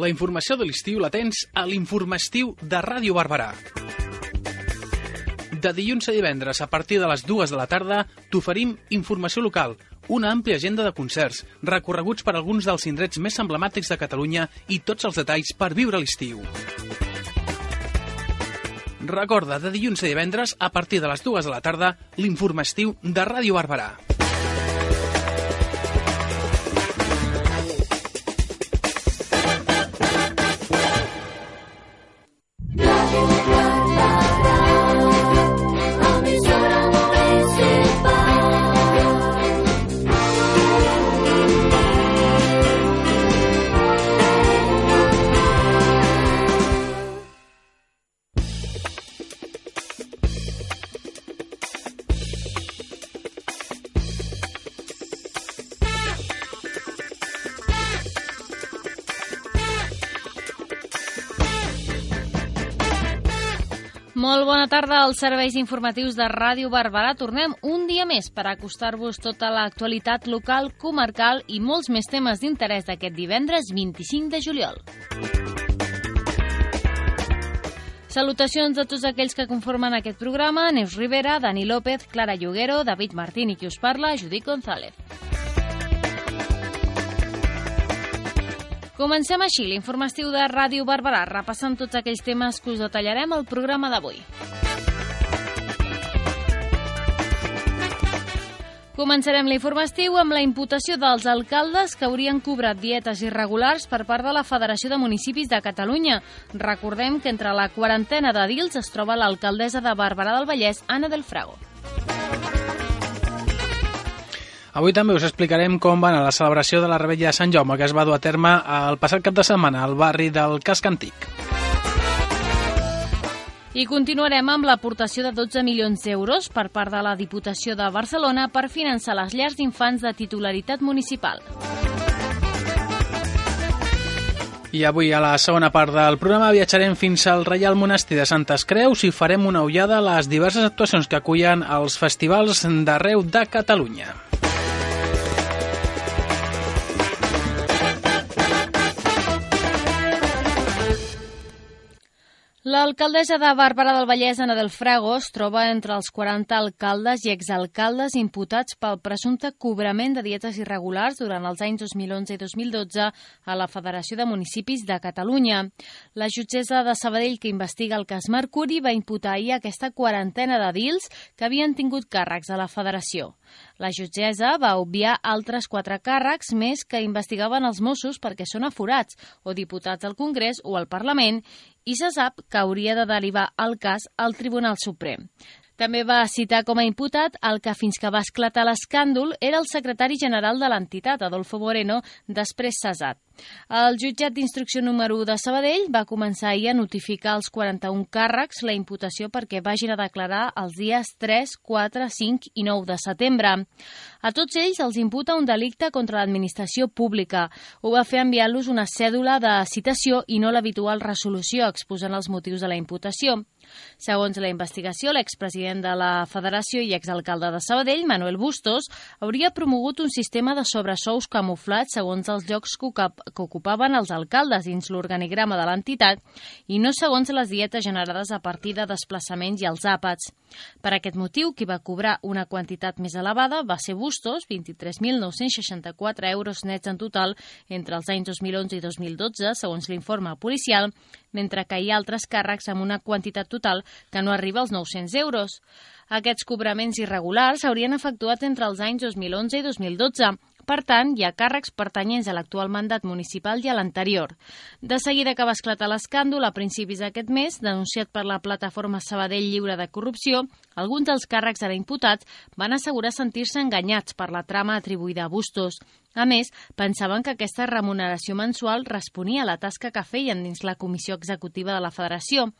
La informació de l'estiu la tens a l'informastiu de Ràdio Barberà. De dilluns a divendres, a partir de les dues de la tarda, t'oferim informació local, una àmplia agenda de concerts, recorreguts per alguns dels indrets més emblemàtics de Catalunya i tots els detalls per viure l'estiu. Recorda, de dilluns a divendres, a partir de les dues de la tarda, l'informastiu de Ràdio Barberà. Als serveis informatius de Ràdio Barberà. Tornem un dia més per acostar-vos tota l'actualitat local, comarcal i molts més temes d'interès d'aquest divendres 25 de juliol. Salutacions a tots aquells que conformen aquest programa. Neus Rivera, Dani López, Clara Lloguero, David Martín i qui us parla, Judit González. Comencem així l'informatiu de Ràdio Barberà, repassant tots aquells temes que us detallarem al programa d'avui. Començarem l'informatiu amb la imputació dels alcaldes que haurien cobrat dietes irregulars per part de la Federació de Municipis de Catalunya. Recordem que entre la quarantena de dils es troba l'alcaldessa de Barberà del Vallès, Anna del Frago. Avui també us explicarem com va anar la celebració de la Rebella de Sant Jaume que es va dur a terme el passat cap de setmana al barri del Casc Antic. I continuarem amb l'aportació de 12 milions d'euros per part de la Diputació de Barcelona per finançar les llars d'infants de titularitat municipal. I avui, a la segona part del programa, viatjarem fins al Reial Monestir de Santes Creus i farem una ullada a les diverses actuacions que acullen els festivals d'arreu de Catalunya. L'alcaldessa de Barberà del Vallès, Anna del Frago, es troba entre els 40 alcaldes i exalcaldes imputats pel presumpte cobrament de dietes irregulars durant els anys 2011 i 2012 a la Federació de Municipis de Catalunya. La jutgessa de Sabadell que investiga el cas Mercuri va imputar ahir aquesta quarantena de dils que havien tingut càrrecs a la Federació. La jutgessa va obviar altres quatre càrrecs més que investigaven els Mossos perquè són aforats o diputats al Congrés o al Parlament i se sap que hauria de derivar el cas al Tribunal Suprem. També va citar com a imputat el que fins que va esclatar l'escàndol era el secretari general de l'entitat, Adolfo Moreno, després cesat. El jutjat d'instrucció número 1 de Sabadell va començar ahir a notificar als 41 càrrecs la imputació perquè vagin a declarar els dies 3, 4, 5 i 9 de setembre. A tots ells els imputa un delicte contra l'administració pública. Ho va fer enviant-los una cèdula de citació i no l'habitual resolució exposant els motius de la imputació. Segons la investigació, l'expresident de la Federació i exalcalde de Sabadell, Manuel Bustos, hauria promogut un sistema de sobresous camuflats segons els llocs que, que ocupaven els alcaldes dins l'organigrama de l'entitat i no segons les dietes generades a partir de desplaçaments i els àpats. Per aquest motiu, qui va cobrar una quantitat més elevada va ser Bustos, 23.964 euros nets en total entre els anys 2011 i 2012, segons l'informe policial, mentre que hi ha altres càrrecs amb una quantitat total que no arriba als 900 euros. Aquests cobraments irregulars s'haurien efectuat entre els anys 2011 i 2012. Per tant, hi ha càrrecs pertanyents a l'actual mandat municipal i a l'anterior. De seguida que va esclatar l'escàndol, a principis d'aquest mes, denunciat per la plataforma Sabadell Lliure de Corrupció, alguns dels càrrecs ara imputats van assegurar sentir-se enganyats per la trama atribuïda a Bustos. A més, pensaven que aquesta remuneració mensual responia a la tasca que feien dins la comissió executiva de la federació.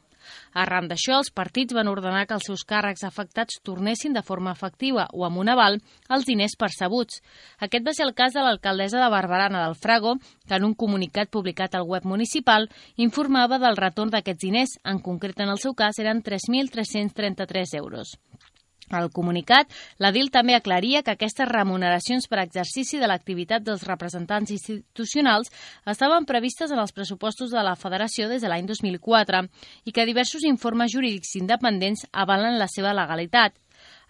Arran d'això, els partits van ordenar que els seus càrrecs afectats tornessin de forma efectiva o amb un aval els diners percebuts. Aquest va ser el cas de l'alcaldessa de Barberana del Frago, que en un comunicat publicat al web municipal informava del retorn d'aquests diners, en concret en el seu cas eren 3.333 euros. Al comunicat, la DIL també aclaria que aquestes remuneracions per exercici de l'activitat dels representants institucionals estaven previstes en els pressupostos de la Federació des de l'any 2004 i que diversos informes jurídics independents avalen la seva legalitat.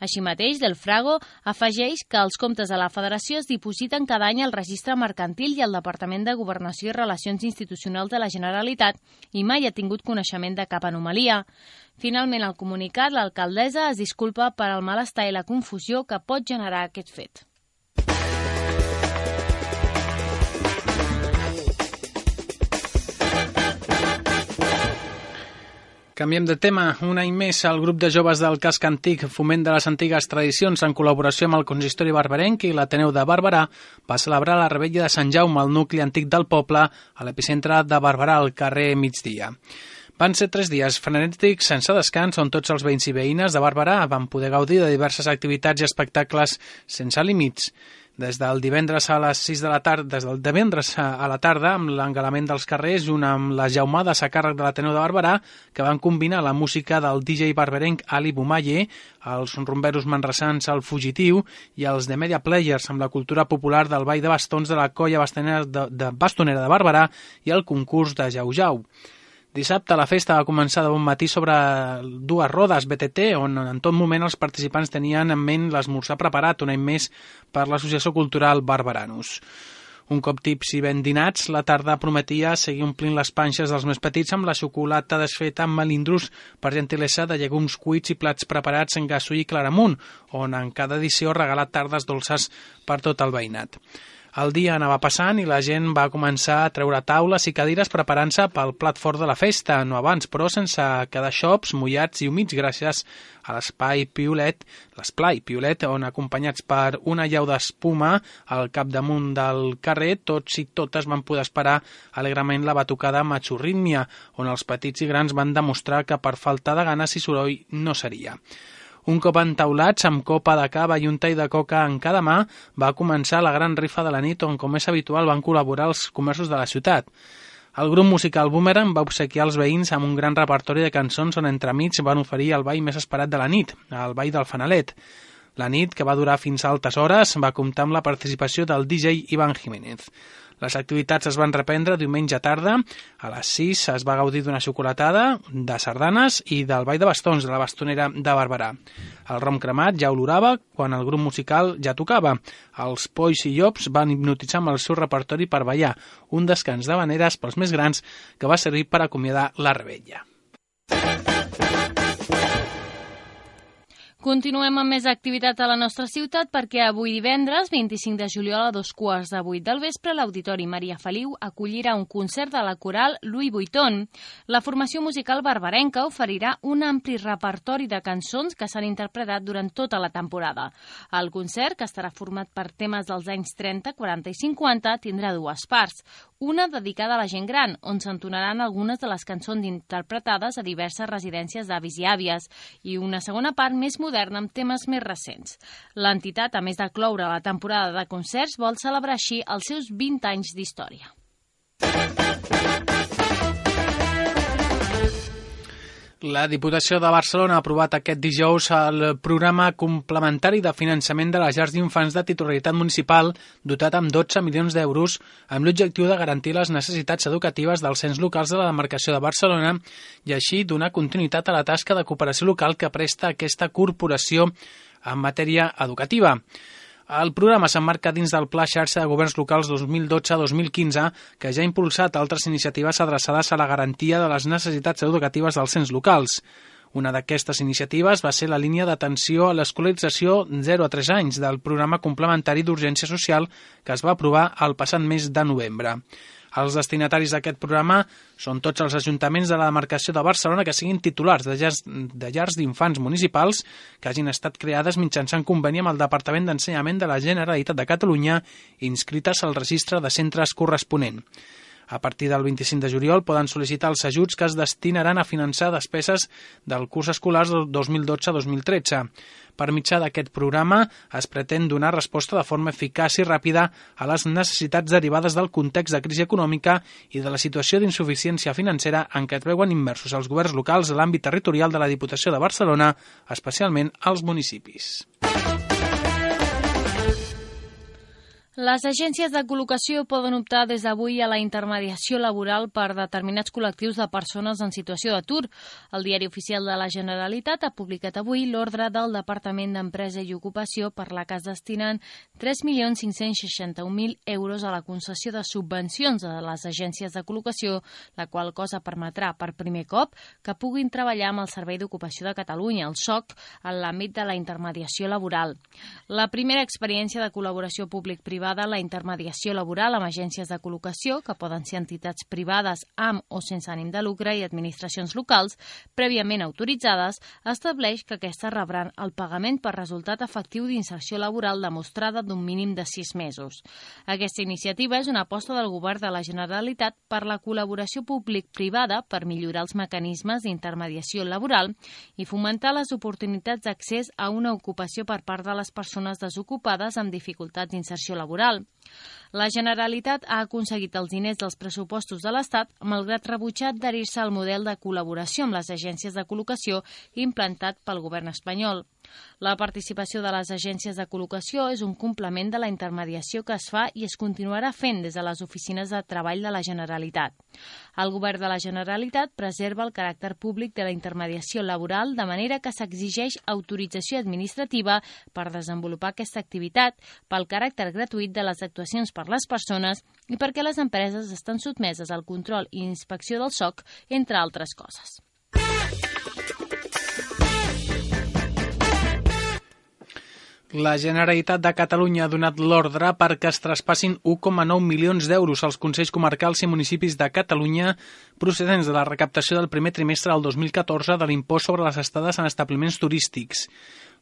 Així mateix, Del Frago afegeix que els comptes de la Federació es dipositen cada any al Registre Mercantil i al Departament de Governació i Relacions Institucionals de la Generalitat i mai ha tingut coneixement de cap anomalia. Finalment, al comunicat, l'alcaldessa es disculpa per al malestar i la confusió que pot generar aquest fet. Canviem de tema. Un any més, el grup de joves del casc antic Foment de les Antigues Tradicions, en col·laboració amb el consistori barbarenc i l'Ateneu de Barberà, va celebrar la rebella de Sant Jaume al nucli antic del poble, a l'epicentre de Barberà, al carrer Migdia. Van ser tres dies frenètics sense descans on tots els veïns i veïnes de Barberà van poder gaudir de diverses activitats i espectacles sense límits des del divendres a les 6 de la tarda, des del divendres a la tarda, amb l'engalament dels carrers, junt amb les jaumades a càrrec de l'Ateneu de Barberà, que van combinar la música del DJ barberenc Ali Bumaye, els rumberos manresans al Fugitiu i els de Media Players amb la cultura popular del ball de bastons de la colla bastonera de, de, bastonera de Barberà i el concurs de Jau Jau. Dissabte la festa va començar de bon matí sobre dues rodes BTT, on en tot moment els participants tenien en ment l'esmorzar preparat un any més per l'Associació Cultural Barbaranus. Un cop tips i ben dinats, la tarda prometia seguir omplint les panxes dels més petits amb la xocolata desfeta amb melindros per gentilesa de llegums cuits i plats preparats en gasoll i claramunt, on en cada edició regalat tardes dolces per tot el veïnat. El dia anava passant i la gent va començar a treure taules i cadires preparant-se pel plat fort de la festa, no abans, però sense quedar xops, mullats i humits gràcies a l'espai Piolet, l'esplai Piolet, on acompanyats per una llau d'espuma al capdamunt del carrer, tots i totes van poder esperar alegrement la batucada Machurrítmia, on els petits i grans van demostrar que per falta de ganes i soroll no seria. Un cop entaulats, amb copa de cava i un tall de coca en cada mà, va començar la gran rifa de la nit on, com és habitual, van col·laborar els comerços de la ciutat. El grup musical Boomerang va obsequiar els veïns amb un gran repertori de cançons on entremig van oferir el ball més esperat de la nit, el ball del Fanalet. La nit, que va durar fins a altes hores, va comptar amb la participació del DJ Ivan Jiménez. Les activitats es van reprendre diumenge tarda. A les 6 es va gaudir d'una xocolatada, de sardanes i del ball de bastons de la bastonera de Barberà. El rom cremat ja olorava quan el grup musical ja tocava. Els polls i llops van hipnotitzar amb el seu repertori per ballar, un descans de veneres pels més grans que va servir per acomiadar la rebella. Continuem amb més activitat a la nostra ciutat perquè avui divendres, 25 de juliol a dos quarts de vuit del vespre, l'Auditori Maria Feliu acollirà un concert de la coral Louis Vuitton. La formació musical barbarenca oferirà un ampli repertori de cançons que s'han interpretat durant tota la temporada. El concert, que estarà format per temes dels anys 30, 40 i 50, tindrà dues parts una dedicada a la gent gran, on s'entonaran algunes de les cançons interpretades a diverses residències d'avis i àvies, i una segona part més amb temes més recents. L'entitat, a més de cloure la temporada de concerts, vol celebrar així els seus 20 anys d'història. La Diputació de Barcelona ha aprovat aquest dijous el programa complementari de finançament de les llars d'infants de titularitat municipal dotat amb 12 milions d'euros amb l'objectiu de garantir les necessitats educatives dels cens locals de la demarcació de Barcelona i així donar continuïtat a la tasca de cooperació local que presta aquesta corporació en matèria educativa. El programa s'emmarca dins del Pla Xarxa de Governs Locals 2012-2015, que ja ha impulsat altres iniciatives adreçades a la garantia de les necessitats educatives dels cens locals. Una d'aquestes iniciatives va ser la línia d'atenció a l'escolarització 0 a 3 anys del programa complementari d'urgència social que es va aprovar el passat mes de novembre. Els destinataris d'aquest programa són tots els ajuntaments de la demarcació de Barcelona que siguin titulars de llars, de llars d'infants municipals que hagin estat creades mitjançant conveni amb el Departament d'Ensenyament de la Generalitat de Catalunya inscrites al registre de centres corresponent. A partir del 25 de juliol poden sol·licitar els ajuts que es destinaran a finançar despeses del curs escolar 2012-2013. Per mitjà d'aquest programa es pretén donar resposta de forma eficaç i ràpida a les necessitats derivades del context de crisi econòmica i de la situació d'insuficiència financera en què es veuen immersos els governs locals a l'àmbit territorial de la Diputació de Barcelona, especialment als municipis. Les agències de col·locació poden optar des d'avui a la intermediació laboral per determinats col·lectius de persones en situació d'atur. El Diari Oficial de la Generalitat ha publicat avui l'ordre del Departament d'Empresa i Ocupació per la que es destinen 3.561.000 euros a la concessió de subvencions a les agències de col·locació, la qual cosa permetrà per primer cop que puguin treballar amb el Servei d'Ocupació de Catalunya, el SOC, en l'àmbit de la intermediació laboral. La primera experiència de col·laboració públic-privada privada la intermediació laboral amb agències de col·locació, que poden ser entitats privades amb o sense ànim de lucre i administracions locals prèviament autoritzades, estableix que aquestes rebran el pagament per resultat efectiu d'inserció laboral demostrada d'un mínim de sis mesos. Aquesta iniciativa és una aposta del Govern de la Generalitat per la col·laboració públic-privada per millorar els mecanismes d'intermediació laboral i fomentar les oportunitats d'accés a una ocupació per part de les persones desocupades amb dificultats d'inserció laboral laboral. La Generalitat ha aconseguit els diners dels pressupostos de l'Estat, malgrat rebutjar adherir-se al model de col·laboració amb les agències de col·locació implantat pel govern espanyol. La participació de les agències de col·locació és un complement de la intermediació que es fa i es continuarà fent des de les oficines de treball de la Generalitat. El govern de la Generalitat preserva el caràcter públic de la intermediació laboral de manera que s'exigeix autorització administrativa per desenvolupar aquesta activitat pel caràcter gratuït de les actuacions per les persones i perquè les empreses estan sotmeses al control i inspecció del SOC, entre altres coses. La Generalitat de Catalunya ha donat l'ordre perquè es traspassin 1,9 milions d'euros als Consells Comarcals i Municipis de Catalunya procedents de la recaptació del primer trimestre del 2014 de l'impost sobre les estades en establiments turístics.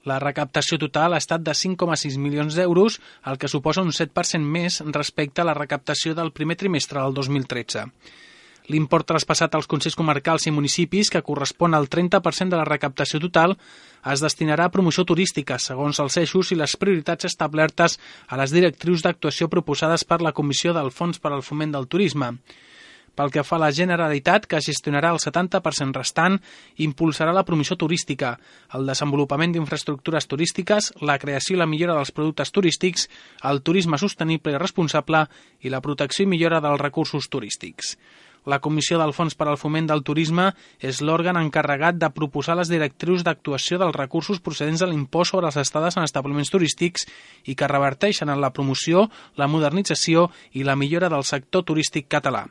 La recaptació total ha estat de 5,6 milions d'euros, el que suposa un 7% més respecte a la recaptació del primer trimestre del 2013. L'import traspassat als Consells Comarcals i municipis, que correspon al 30% de la recaptació total, es destinarà a promoció turística, segons els eixos i les prioritats establertes a les directrius d'actuació proposades per la Comissió del Fons per al Foment del Turisme. Pel que fa a la Generalitat, que gestionarà el 70% restant, impulsarà la promoció turística, el desenvolupament d'infraestructures turístiques, la creació i la millora dels productes turístics, el turisme sostenible i responsable i la protecció i millora dels recursos turístics. La Comissió del Fons per al Foment del Turisme és l'òrgan encarregat de proposar les directrius d'actuació dels recursos procedents de l'impost sobre les estades en establiments turístics i que reverteixen en la promoció, la modernització i la millora del sector turístic català.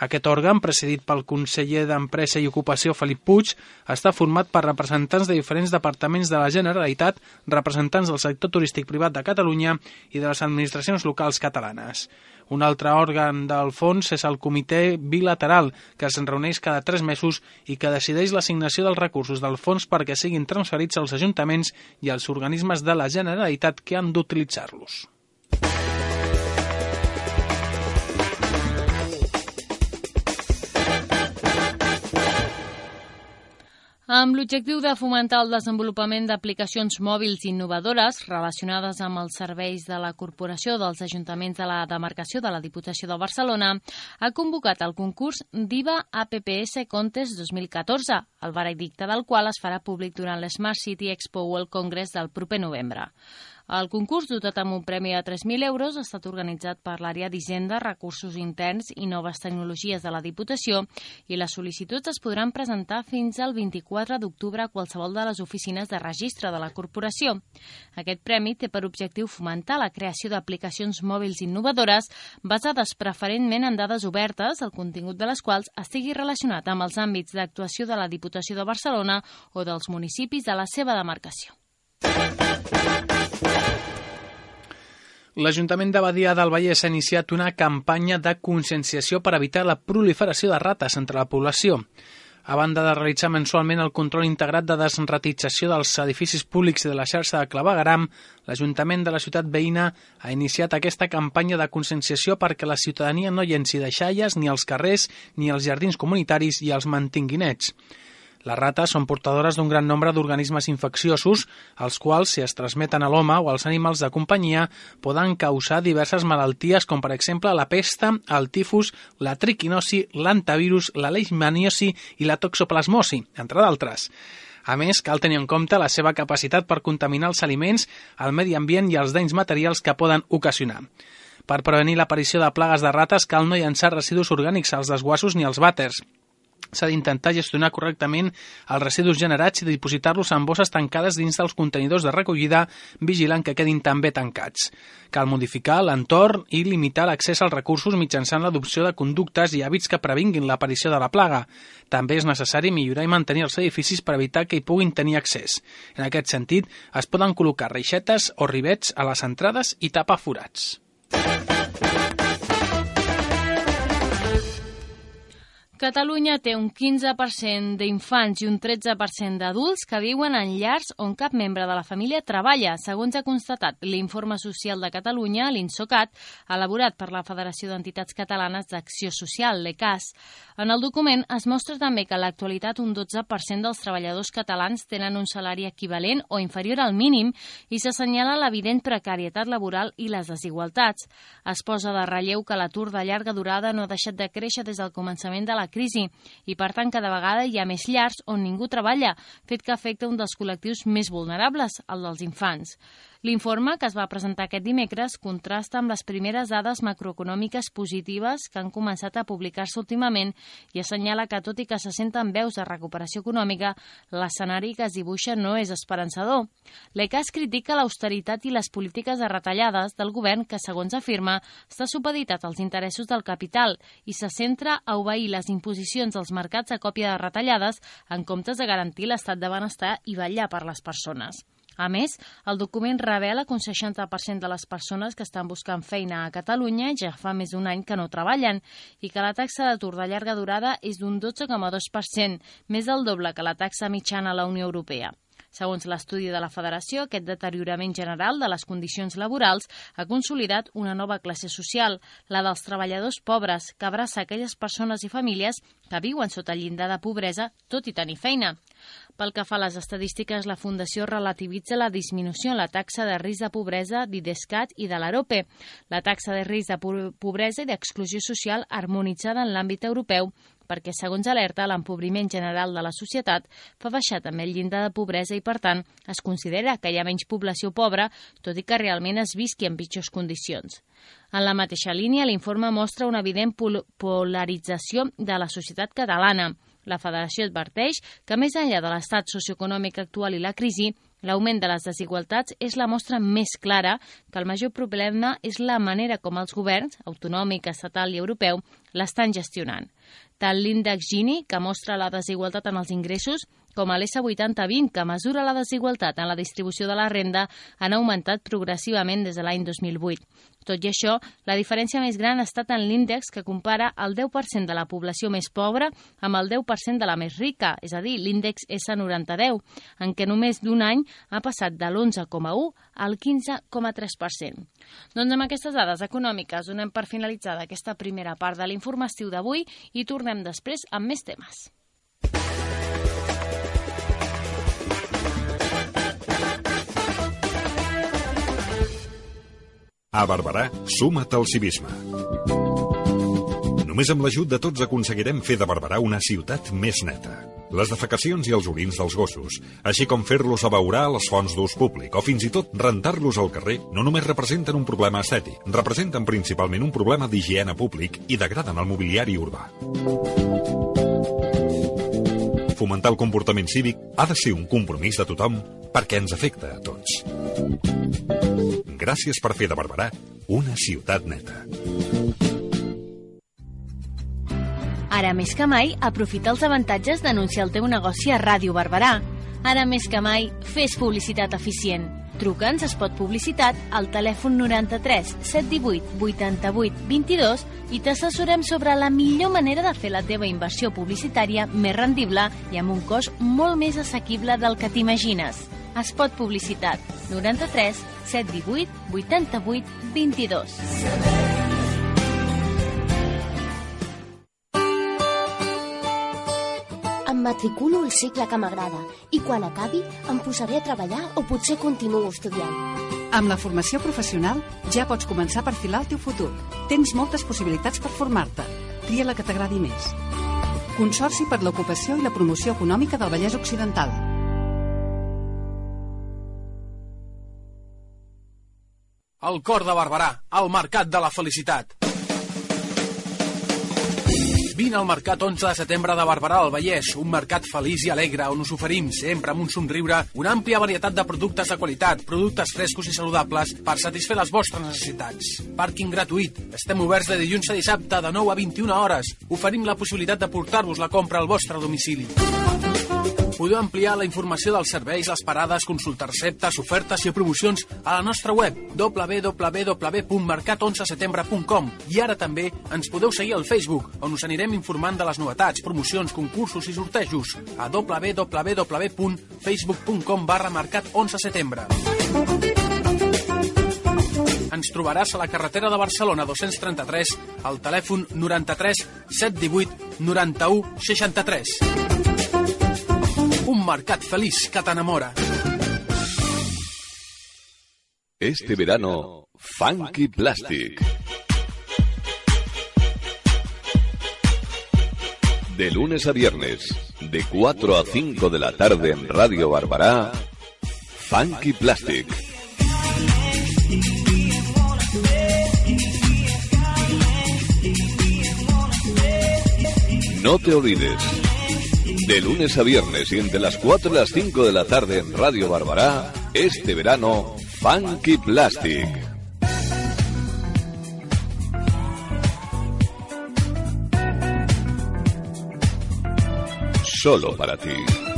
Aquest òrgan, presidit pel conseller d'Empresa i Ocupació Felip Puig, està format per representants de diferents departaments de la Generalitat, representants del sector turístic privat de Catalunya i de les administracions locals catalanes. Un altre òrgan del fons és el Comitè Bilateral, que es reuneix cada tres mesos i que decideix l'assignació dels recursos del fons perquè siguin transferits als ajuntaments i als organismes de la Generalitat que han d'utilitzar-los. Amb l'objectiu de fomentar el desenvolupament d'aplicacions mòbils innovadores relacionades amb els serveis de la Corporació dels Ajuntaments de la Demarcació de la Diputació de Barcelona, ha convocat el concurs DIVA APPS Contest 2014, el veredicte del qual es farà públic durant l'Smart City Expo World Congress del proper novembre. El concurs, dotat amb un premi de 3.000 euros, ha estat organitzat per l'àrea d'Hisenda, Recursos Interns i Noves Tecnologies de la Diputació i les sol·licituds es podran presentar fins al 24 d'octubre a qualsevol de les oficines de registre de la corporació. Aquest premi té per objectiu fomentar la creació d'aplicacions mòbils innovadores basades preferentment en dades obertes, el contingut de les quals estigui relacionat amb els àmbits d'actuació de la Diputació de Barcelona o dels municipis de la seva demarcació. L'Ajuntament de Badia del Vallès ha iniciat una campanya de conscienciació per evitar la proliferació de rates entre la població. A banda de realitzar mensualment el control integrat de desratització dels edificis públics de la xarxa de Clavegaram, l'Ajuntament de la ciutat veïna ha iniciat aquesta campanya de conscienciació perquè la ciutadania no llenci deixalles ni als carrers ni als jardins comunitaris i els mantingui nets. Les rates són portadores d'un gran nombre d'organismes infecciosos, els quals, si es transmeten a l'home o als animals de companyia, poden causar diverses malalties, com per exemple la pesta, el tifus, la triquinosi, l'antavirus, la leishmaniosi i la toxoplasmosi, entre d'altres. A més, cal tenir en compte la seva capacitat per contaminar els aliments, el medi ambient i els danys materials que poden ocasionar. Per prevenir l'aparició de plagues de rates cal no llançar residus orgànics als desguassos ni als vàters s'ha d'intentar gestionar correctament els residus generats i dipositar-los en bosses tancades dins dels contenidors de recollida, vigilant que quedin també tancats. Cal modificar l'entorn i limitar l'accés als recursos mitjançant l'adopció de conductes i hàbits que previnguin l'aparició de la plaga. També és necessari millorar i mantenir els edificis per evitar que hi puguin tenir accés. En aquest sentit, es poden col·locar reixetes o rivets a les entrades i tapar forats. Catalunya té un 15% d'infants i un 13% d'adults que viuen en llars on cap membre de la família treballa, segons ha constatat l'Informe Social de Catalunya, l'INSOCAT, elaborat per la Federació d'Entitats Catalanes d'Acció Social, l'ECAS. En el document es mostra també que a l'actualitat un 12% dels treballadors catalans tenen un salari equivalent o inferior al mínim i s'assenyala l'evident precarietat laboral i les desigualtats. Es posa de relleu que l'atur de llarga durada no ha deixat de créixer des del començament de la crisi i, per tant, cada vegada hi ha més llars on ningú treballa, fet que afecta un dels col·lectius més vulnerables, el dels infants. L'informe, que es va presentar aquest dimecres, contrasta amb les primeres dades macroeconòmiques positives que han començat a publicar-se últimament i assenyala que, tot i que se senten veus de recuperació econòmica, l'escenari que es dibuixa no és esperançador. L'ECAS critica l'austeritat i les polítiques de retallades del govern que, segons afirma, està supeditat als interessos del capital i se centra a obeir les imposicions dels mercats a còpia de retallades en comptes de garantir l'estat de benestar i vetllar per les persones. A més, el document revela que un 60% de les persones que estan buscant feina a Catalunya ja fa més d'un any que no treballen i que la taxa d'atur de llarga durada és d'un 12,2%, més del doble que la taxa mitjana a la Unió Europea. Segons l'estudi de la Federació, aquest deteriorament general de les condicions laborals ha consolidat una nova classe social, la dels treballadors pobres, que abraça aquelles persones i famílies que viuen sota llindar de pobresa tot i tenir feina. Pel que fa a les estadístiques, la Fundació relativitza la disminució en la taxa de risc de pobresa d'IDESCAT i de l'AROPE, la taxa de risc de pobresa i d'exclusió social harmonitzada en l'àmbit europeu perquè, segons alerta, l'empobriment general de la societat fa baixar també el llindar de pobresa i, per tant, es considera que hi ha menys població pobra, tot i que realment es visqui en pitjors condicions. En la mateixa línia, l'informe mostra una evident pol polarització de la societat catalana. La federació adverteix que, més enllà de l'estat socioeconòmic actual i la crisi, L'augment de les desigualtats és la mostra més clara que el major problema és la manera com els governs, autonòmic, estatal i europeu, l'estan gestionant. Tant l'índex Gini, que mostra la desigualtat en els ingressos, com a l'S8020, que mesura la desigualtat en la distribució de la renda, han augmentat progressivament des de l'any 2008. Tot i això, la diferència més gran ha estat en l'índex que compara el 10% de la població més pobra amb el 10% de la més rica, és a dir, l'índex S9010, en què només d'un any ha passat de l'11,1 al 15,3%. Doncs amb aquestes dades econòmiques donem per finalitzada aquesta primera part de l'informatiu d'avui i tornem després amb més temes. A Barberà, suma't al civisme. Només amb l'ajut de tots aconseguirem fer de Barberà una ciutat més neta. Les defecacions i els orins dels gossos, així com fer-los abeurar les fonts d'ús públic o fins i tot rentar-los al carrer, no només representen un problema estètic, representen principalment un problema d'higiene públic i degraden el mobiliari urbà. Fomentar el comportament cívic ha de ser un compromís de tothom perquè ens afecta a tots. Gràcies per fer de Barberà una ciutat neta. Ara més que mai, aprofita els avantatges d'anunciar el teu negoci a Ràdio Barberà. Ara més que mai, fes publicitat eficient. Truca'ns a Spot Publicitat al telèfon 93 718 88 22 i t'assessorem sobre la millor manera de fer la teva inversió publicitària més rendible i amb un cost molt més assequible del que t'imagines. Spot Publicitat 93 718 88 22. Em matriculo al cicle que m'agrada i quan acabi em posaré a treballar o potser continuo estudiant. Amb la formació professional ja pots començar a perfilar el teu futur. Tens moltes possibilitats per formar-te. Tria la que t'agradi més. Consorci per l'ocupació i la promoció econòmica del Vallès Occidental. El cor de Barberà, al Mercat de la Felicitat. Vine al Mercat 11 de setembre de Barberà del Vallès, un mercat feliç i alegre on us oferim, sempre amb un somriure, una àmplia varietat de productes de qualitat, productes frescos i saludables per satisfer les vostres necessitats. Pàrquing gratuït. Estem oberts de dilluns a dissabte de 9 a 21 hores. Oferim la possibilitat de portar-vos la compra al vostre domicili. Podeu ampliar la informació dels serveis, les parades, consultar receptes, ofertes i promocions a la nostra web www.mercat11setembre.com i ara també ens podeu seguir al Facebook, on us anirem informant de les novetats, promocions, concursos i sortejos a www.facebook.com barra mercat 11 setembre. Ens trobaràs a la carretera de Barcelona 233 al telèfon 93 718 91 63. Un mercat feliç que t'enamora. Este verano, Funky Plastic. De lunes a viernes, de 4 a 5 de la tarde en Radio Barbará, Funky Plastic. No te olvides. De lunes a viernes y entre las 4 y las 5 de la tarde en Radio Barbará, este verano, Funky Plastic. Solo para ti.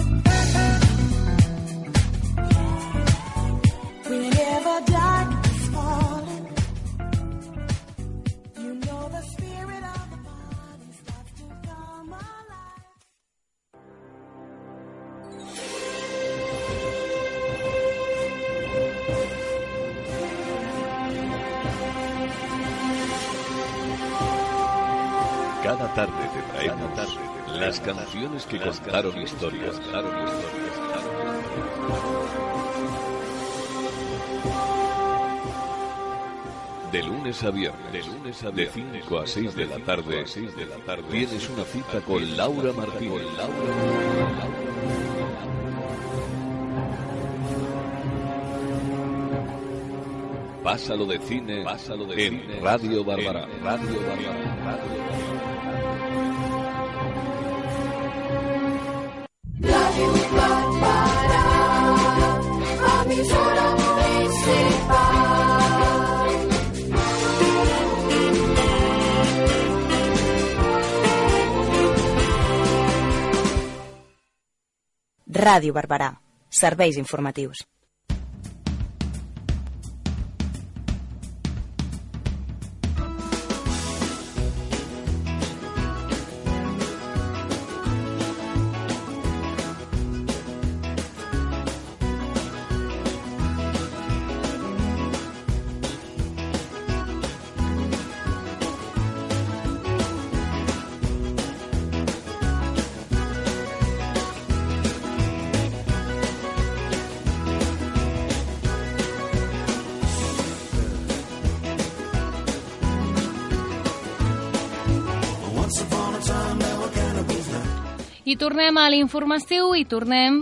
Las canciones que contaron historias. De lunes a viernes, de lunes a de 5 a 6 de la tarde, tienes una cita con Laura Martínez. Pásalo de cine, Pásalo de en cine, Radio Bárbara, Radio Bárbara, Radio Ràdio Barberà. Serveis informatius. Tornem a l'informatiu i tornem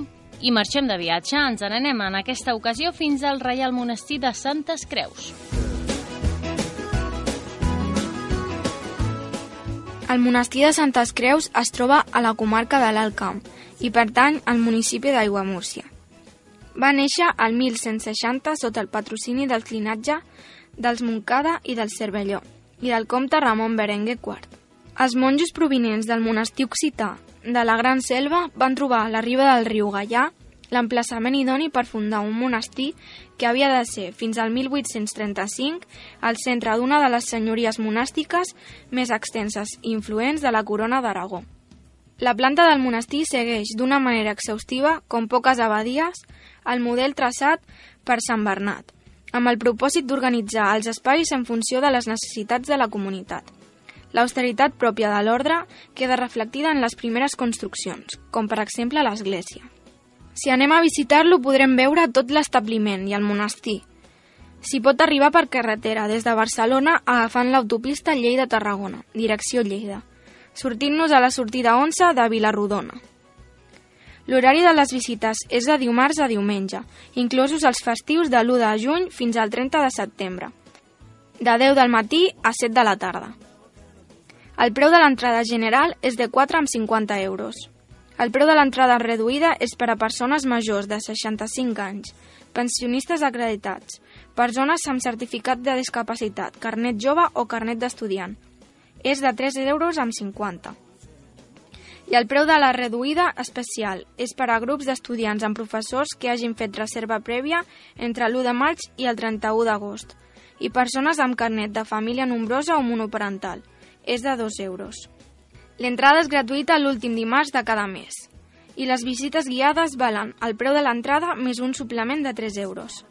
i marxem de viatge. Ens n'anem en aquesta ocasió fins al Reial Monestir de Santes Creus. El monestir de Santes Creus es troba a la comarca de l'Alt Camp i pertany al municipi d'Aiguamúrcia. Va néixer al 1160 sota el patrocini del clinatge dels Montcada i del Cervelló i del comte Ramon Berenguer IV. Els monjos provinents del monestir occità de la Gran Selva van trobar a la riba del riu Gaià l'emplaçament idoni per fundar un monestir que havia de ser, fins al 1835, el centre d'una de les senyories monàstiques més extenses i influents de la corona d'Aragó. La planta del monestir segueix d'una manera exhaustiva, com poques abadies, el model traçat per Sant Bernat, amb el propòsit d'organitzar els espais en funció de les necessitats de la comunitat. L'austeritat pròpia de l'ordre queda reflectida en les primeres construccions, com per exemple l'església. Si anem a visitar-lo podrem veure tot l'establiment i el monestir. S'hi pot arribar per carretera des de Barcelona agafant l'autopista Lleida-Tarragona, direcció Lleida, sortint-nos a la sortida 11 de Vilarrodona. L'horari de les visites és de dimarts a diumenge, inclosos els festius de l'1 de juny fins al 30 de setembre, de 10 del matí a 7 de la tarda. El preu de l'entrada general és de 4,50 euros. El preu de l'entrada reduïda és per a persones majors de 65 anys, pensionistes acreditats, persones amb certificat de discapacitat, carnet jove o carnet d'estudiant. És de 3 euros amb 50. I el preu de la reduïda especial és per a grups d'estudiants amb professors que hagin fet reserva prèvia entre l'1 de maig i el 31 d'agost i persones amb carnet de família nombrosa o monoparental. És de 2 euros. L'entrada és gratuïta l'últim dimarts de cada mes i les visites guiades valen el preu de l'entrada més un suplement de 3 euros.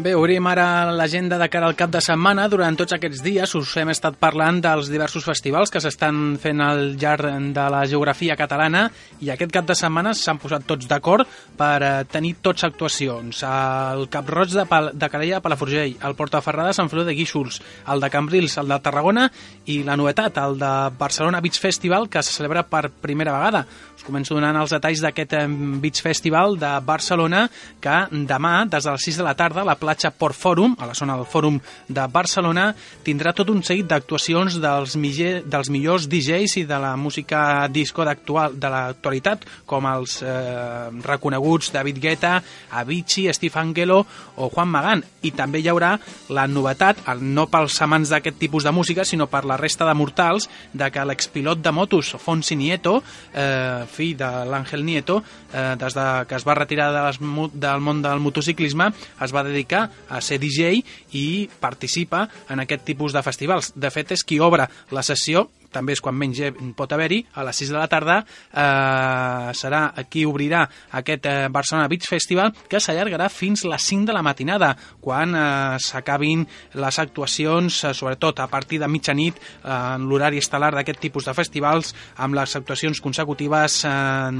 Bé, obrim ara l'agenda de cara al cap de setmana. Durant tots aquests dies us hem estat parlant dels diversos festivals que s'estan fent al llarg de la geografia catalana i aquest cap de setmana s'han posat tots d'acord per eh, tenir tots actuacions. El Cap Roig de, Pal de Calella a Palafrugell, el Portaferrada Sant Feliu de Guíxols, el de Cambrils, el de Tarragona i la novetat, el de Barcelona Beach Festival, que se celebra per primera vegada. Us començo donant els detalls d'aquest eh, Beach Festival de Barcelona que demà, des de les 6 de la tarda, a la platja Port Fòrum, a la zona del Fòrum de Barcelona, tindrà tot un seguit d'actuacions dels, dels millors DJs i de la música disco de l'actualitat, com els eh, reconeguts David Guetta, Avicii, Steve Angelo o Juan Magán. I també hi haurà la novetat, no pels amants d'aquest tipus de música, sinó per la resta de mortals, de que l'expilot de motos, Fonsi Nieto, eh, fill de l'Àngel Nieto, eh, des de que es va retirar de les, del món del motociclisme, es va dedicar a ser DJ i participa en aquest tipus de festivals. De fet, és qui obre la sessió també és quan menys pot haver-hi, a les 6 de la tarda eh, serà qui obrirà aquest eh, Barcelona Beach Festival que s'allargarà fins les 5 de la matinada quan eh, s'acabin les actuacions, eh, sobretot a partir de mitjanit eh, en l'horari estel·lar d'aquest tipus de festivals amb les actuacions consecutives eh,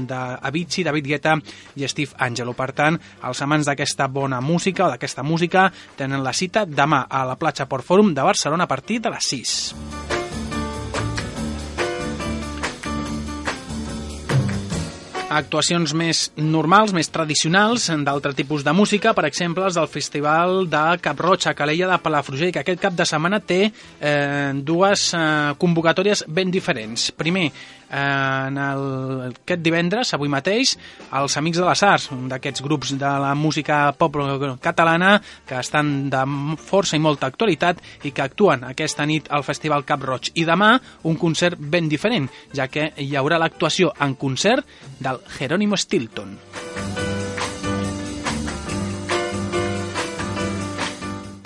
d'Avicii, David Guetta i Steve Angelo. Per tant, els amants d'aquesta bona música o d'aquesta música tenen la cita demà a la platja Port Fòrum de Barcelona a partir de les 6. Actuacions més normals, més tradicionals, d'altre tipus de música, per exemple, els del Festival de Cap Roig a Calella de Palafrugell, que aquest cap de setmana té eh, dues eh, convocatòries ben diferents. Primer, eh, en el, aquest divendres, avui mateix, els Amics de les Arts, un d'aquests grups de la música pop catalana que estan de força i molta actualitat i que actuen aquesta nit al Festival Cap Roig. I demà, un concert ben diferent, ja que hi haurà l'actuació en concert del Jerónimo Stilton.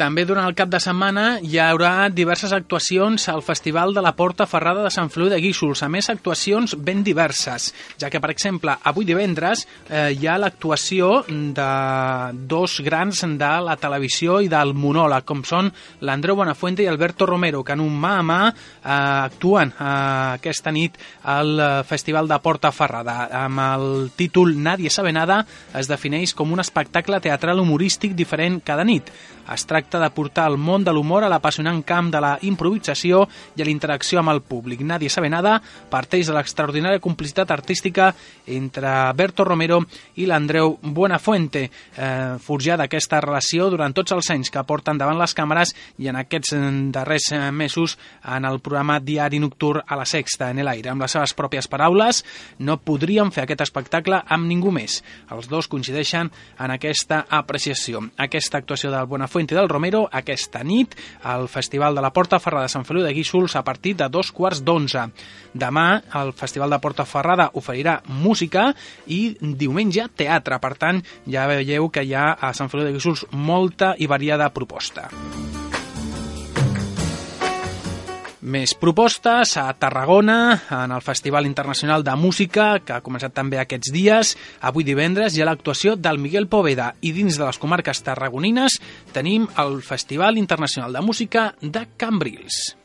També durant el cap de setmana hi haurà diverses actuacions al Festival de la Porta Ferrada de Sant Feliu de Guíxols. A més, actuacions ben diverses, ja que, per exemple, avui divendres eh, hi ha l'actuació de dos grans de la televisió i del monòleg, com són l'Andreu Buenafuente i Alberto Romero, que en un mà a mà eh, actuen eh, aquesta nit al eh, Festival de Porta Ferrada. Amb el títol Nadie sabe nada es defineix com un espectacle teatral humorístic diferent cada nit. Es tracta de portar el món de l'humor a l'apassionant camp de la improvisació i a l'interacció amb el públic. Nadie sabe nada parteix de l'extraordinària complicitat artística entre Berto Romero i l'Andreu Buenafuente, eh, forjada aquesta relació durant tots els anys que porten davant les càmeres i en aquests eh, darrers eh, mesos en el programa Diari Nocturn a la Sexta, en l'aire. Amb les seves pròpies paraules, no podríem fer aquest espectacle amb ningú més. Els dos coincideixen en aquesta apreciació. Aquesta actuació del Buenafuente Fuente del Romero aquesta nit al Festival de la Porta Ferrada de Sant Feliu de Guíxols a partir de dos quarts d'onze. Demà el Festival de Porta Ferrada oferirà música i diumenge teatre. Per tant, ja veieu que hi ha a Sant Feliu de Guíxols molta i variada proposta. Més propostes a Tarragona, en el Festival Internacional de Música, que ha començat també aquests dies. Avui divendres hi ha l'actuació del Miguel Poveda i dins de les comarques tarragonines tenim el Festival Internacional de Música de Cambrils.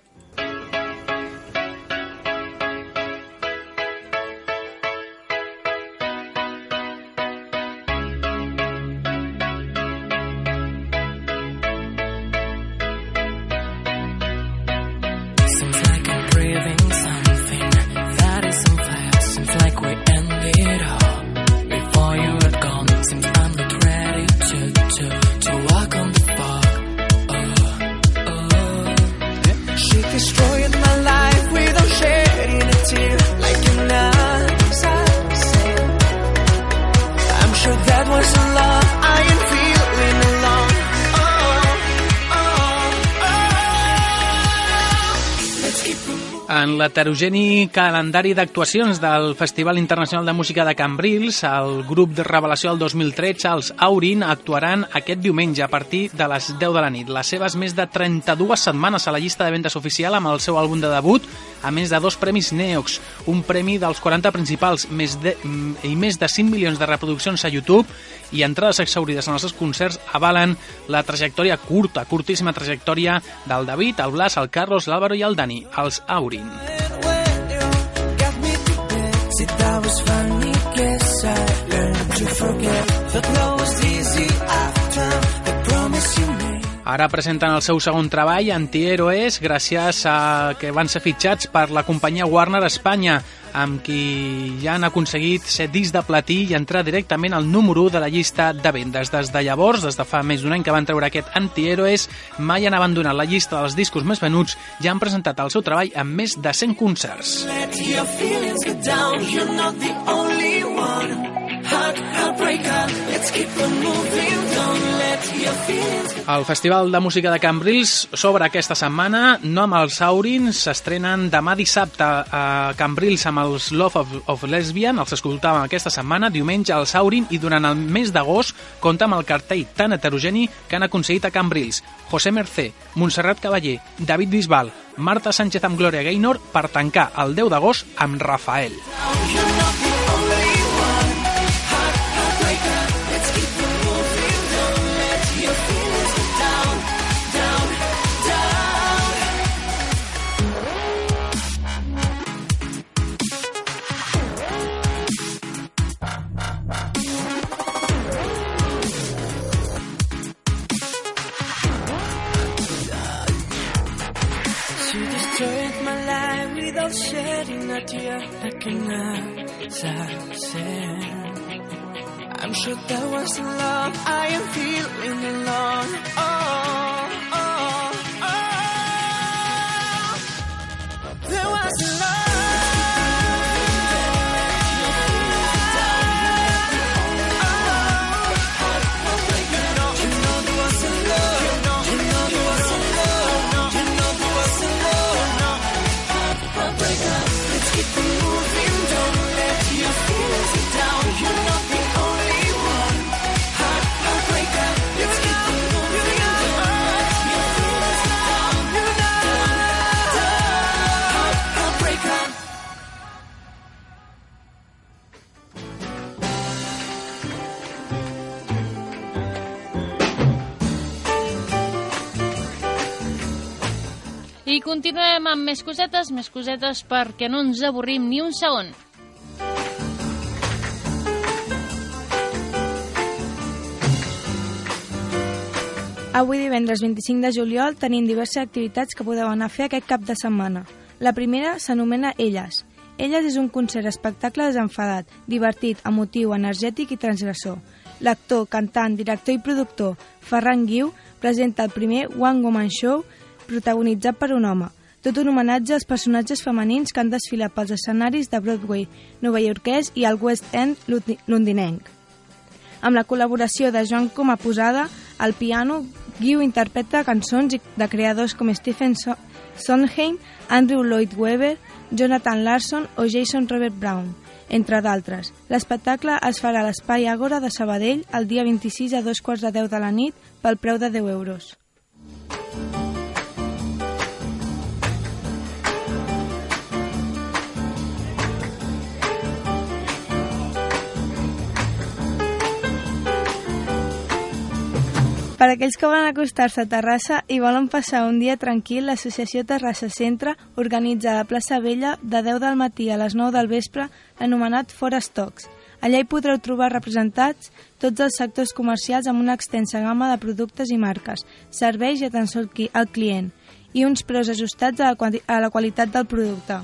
L'heterogeni calendari d'actuacions del Festival Internacional de Música de Cambrils, el grup de revelació del 2013, els Aurin, actuaran aquest diumenge a partir de les 10 de la nit. Les seves més de 32 setmanes a la llista de vendes oficial amb el seu àlbum de debut, a més de dos premis Neox, un premi dels 40 principals més de, mm, i més de 5 milions de reproduccions a YouTube i entrades exaurides en els seus concerts avalen la trajectòria curta, curtíssima trajectòria del David, el Blas, el Carlos, l'Àlvaro i el Dani, els Aurin. Forget easy after Ara presenten el seu segon treball, Antihéroes, gràcies a que van ser fitxats per la companyia Warner Espanya, amb qui ja han aconseguit ser disc de platí i entrar directament al número 1 de la llista de vendes. Des de llavors, des de fa més d'un any que van treure aquest Antihéroes, mai han abandonat la llista dels discos més venuts i han presentat el seu treball en més de 100 concerts. Let your feelings get down, you're not the only one. El Festival de Música de Cambrils s'obre aquesta setmana, no amb els Aurins, s'estrenen demà dissabte a Cambrils amb els Love of, of Lesbian, els escoltàvem aquesta setmana, diumenge els Aurin i durant el mes d'agost compta amb el cartell tan heterogeni que han aconseguit a Cambrils. José Mercé, Montserrat Cavaller, David Bisbal, Marta Sánchez amb Gloria Gaynor per tancar el 10 d'agost amb Rafael. She I'm sure that was love. I am feeling alone. Oh, continuem amb més cosetes, més cosetes perquè no ens avorrim ni un segon. Avui divendres 25 de juliol tenim diverses activitats que podeu anar a fer aquest cap de setmana. La primera s'anomena Elles. Elles és un concert espectacle desenfadat, divertit, emotiu, energètic i transgressor. L'actor, cantant, director i productor Ferran Guiu presenta el primer One Woman Show protagonitzat per un home, tot un homenatge als personatges femenins que han desfilat pels escenaris de Broadway, Nova Yorkès i el West End londinenc. Amb la col·laboració de Joan com a posada, al piano, Guiu interpreta cançons de creadors com Stephen So- Sondheim, Andrew Lloyd Webber, Jonathan Larson o Jason Robert Brown, entre d'altres. L'espectacle es farà a l'Espai Àgora de Sabadell el dia 26 a dos quarts de 10 de la nit pel preu de 10 euros. Per aquells que volen acostar-se a Terrassa i volen passar un dia tranquil, l'associació Terrassa Centre organitza a la plaça Vella de 10 del matí a les 9 del vespre l'anomenat Fora Stocks. Allà hi podreu trobar representats tots els sectors comercials amb una extensa gamma de productes i marques, serveis i atenció al client, i uns preus ajustats a la, a la qualitat del producte.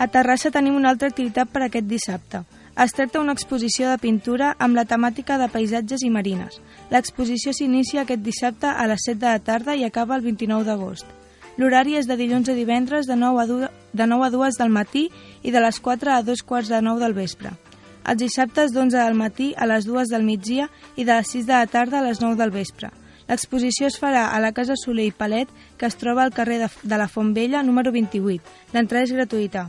A Terrassa tenim una altra activitat per aquest dissabte. Es tracta d'una exposició de pintura amb la temàtica de paisatges i marines. L'exposició s'inicia aquest dissabte a les 7 de la tarda i acaba el 29 d'agost. L'horari és de dilluns a divendres de 9 a, 2, de 9 a 2 del matí i de les 4 a 2 quarts de 9 del vespre. Els dissabtes d'11 del matí a les 2 del migdia i de les 6 de la tarda a les 9 del vespre. L'exposició es farà a la Casa Soler i Palet, que es troba al carrer de, de la Font Vella, número 28. L'entrada és gratuïta.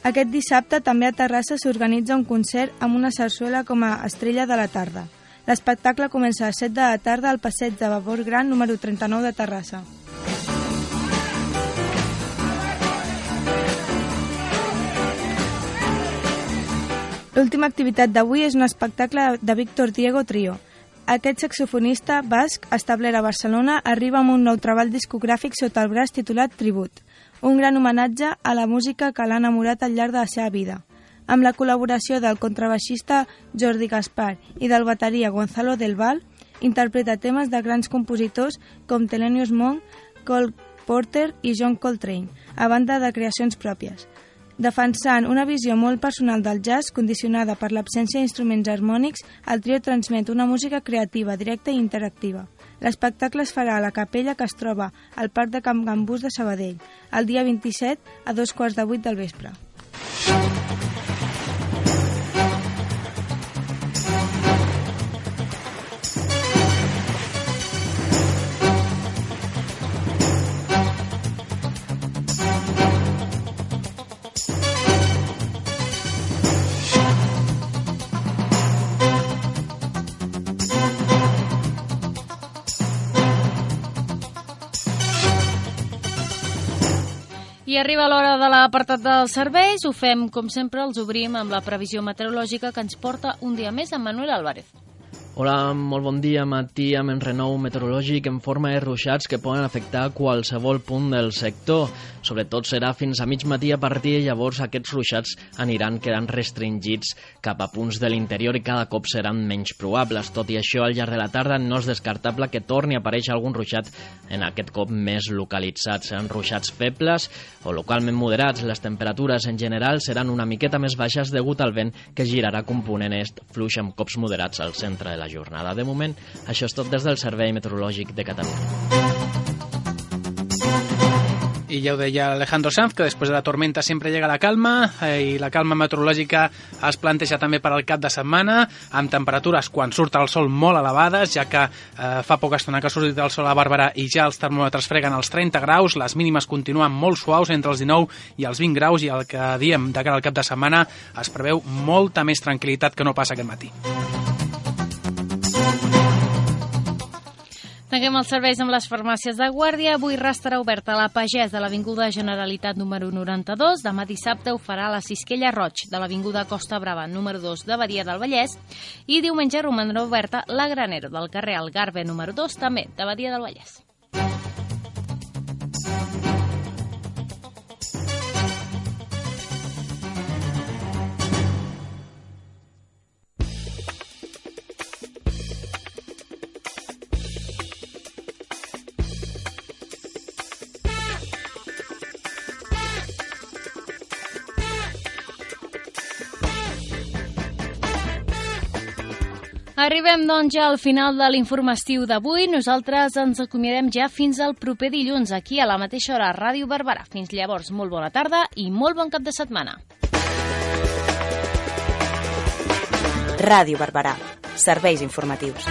Aquest dissabte també a Terrassa s'organitza un concert amb una sarsuela com a estrella de la tarda. L'espectacle comença a les 7 de la tarda al passeig de Vapor Gran número 39 de Terrassa. L'última activitat d'avui és un espectacle de Víctor Diego Trio. Aquest saxofonista basc, establert a Barcelona, arriba amb un nou treball discogràfic sota el braç titulat Tribut, un gran homenatge a la música que l'ha enamorat al llarg de la seva vida. Amb la col·laboració del contrabaixista Jordi Gaspar i del bateria Gonzalo Del Val, interpreta temes de grans compositors com Thelonious Monk, Cole Porter i John Coltrane, a banda de creacions pròpies. Defensant una visió molt personal del jazz condicionada per l'absència d'instruments harmònics, el trio transmet una música creativa, directa i interactiva. L'espectacle es farà a la capella que es troba al Parc de Camp Gambús de Sabadell, el dia 27 a dos quarts de vuit del vespre. Arriba l'hora de l'apartat dels serveis. Ho fem, com sempre, els obrim amb la previsió meteorològica que ens porta un dia més en Manuel Álvarez. Hola, molt bon dia. Matí amb enrenou meteorològic en forma de ruixats que poden afectar qualsevol punt del sector. Sobretot serà fins a mig matí a partir de llavors aquests ruixats aniran quedant restringits cap a punts de l'interior i cada cop seran menys probables. Tot i això, al llarg de la tarda no és descartable que torni a aparèixer algun ruixat en aquest cop més localitzats. Seran ruixats febles o localment moderats. Les temperatures en general seran una miqueta més baixes degut al vent que girarà component est fluix amb cops moderats al centre de la jornada. De moment, això és tot des del Servei Meteorològic de Catalunya. I ja ho deia Alejandro Sanz, que després de la tormenta sempre llega la calma eh, i la calma meteorològica es planteja també per al cap de setmana amb temperatures quan surt el sol molt elevades, ja que eh, fa poca estona que ha sortit el sol a Bàrbara i ja els termòmetres freguen els 30 graus, les mínimes continuen molt suaus entre els 19 i els 20 graus i el que diem de cara al cap de setmana es preveu molta més tranquil·litat que no passa aquest matí. Tanquem els serveis amb les farmàcies de guàrdia. Avui restarà oberta la Pagès de l'Avinguda Generalitat número 92. Demà dissabte ho farà la Cisquella Roig de l'Avinguda Costa Brava número 2 de Badia del Vallès. I diumenge romandrà oberta la Granera del carrer Algarve número 2 també de Badia del Vallès. Arribem, doncs, ja al final de l'informatiu d'avui. Nosaltres ens acomiadem ja fins al proper dilluns, aquí a la mateixa hora, a Ràdio Barberà. Fins llavors, molt bona tarda i molt bon cap de setmana. Ràdio Barberà. Serveis informatius.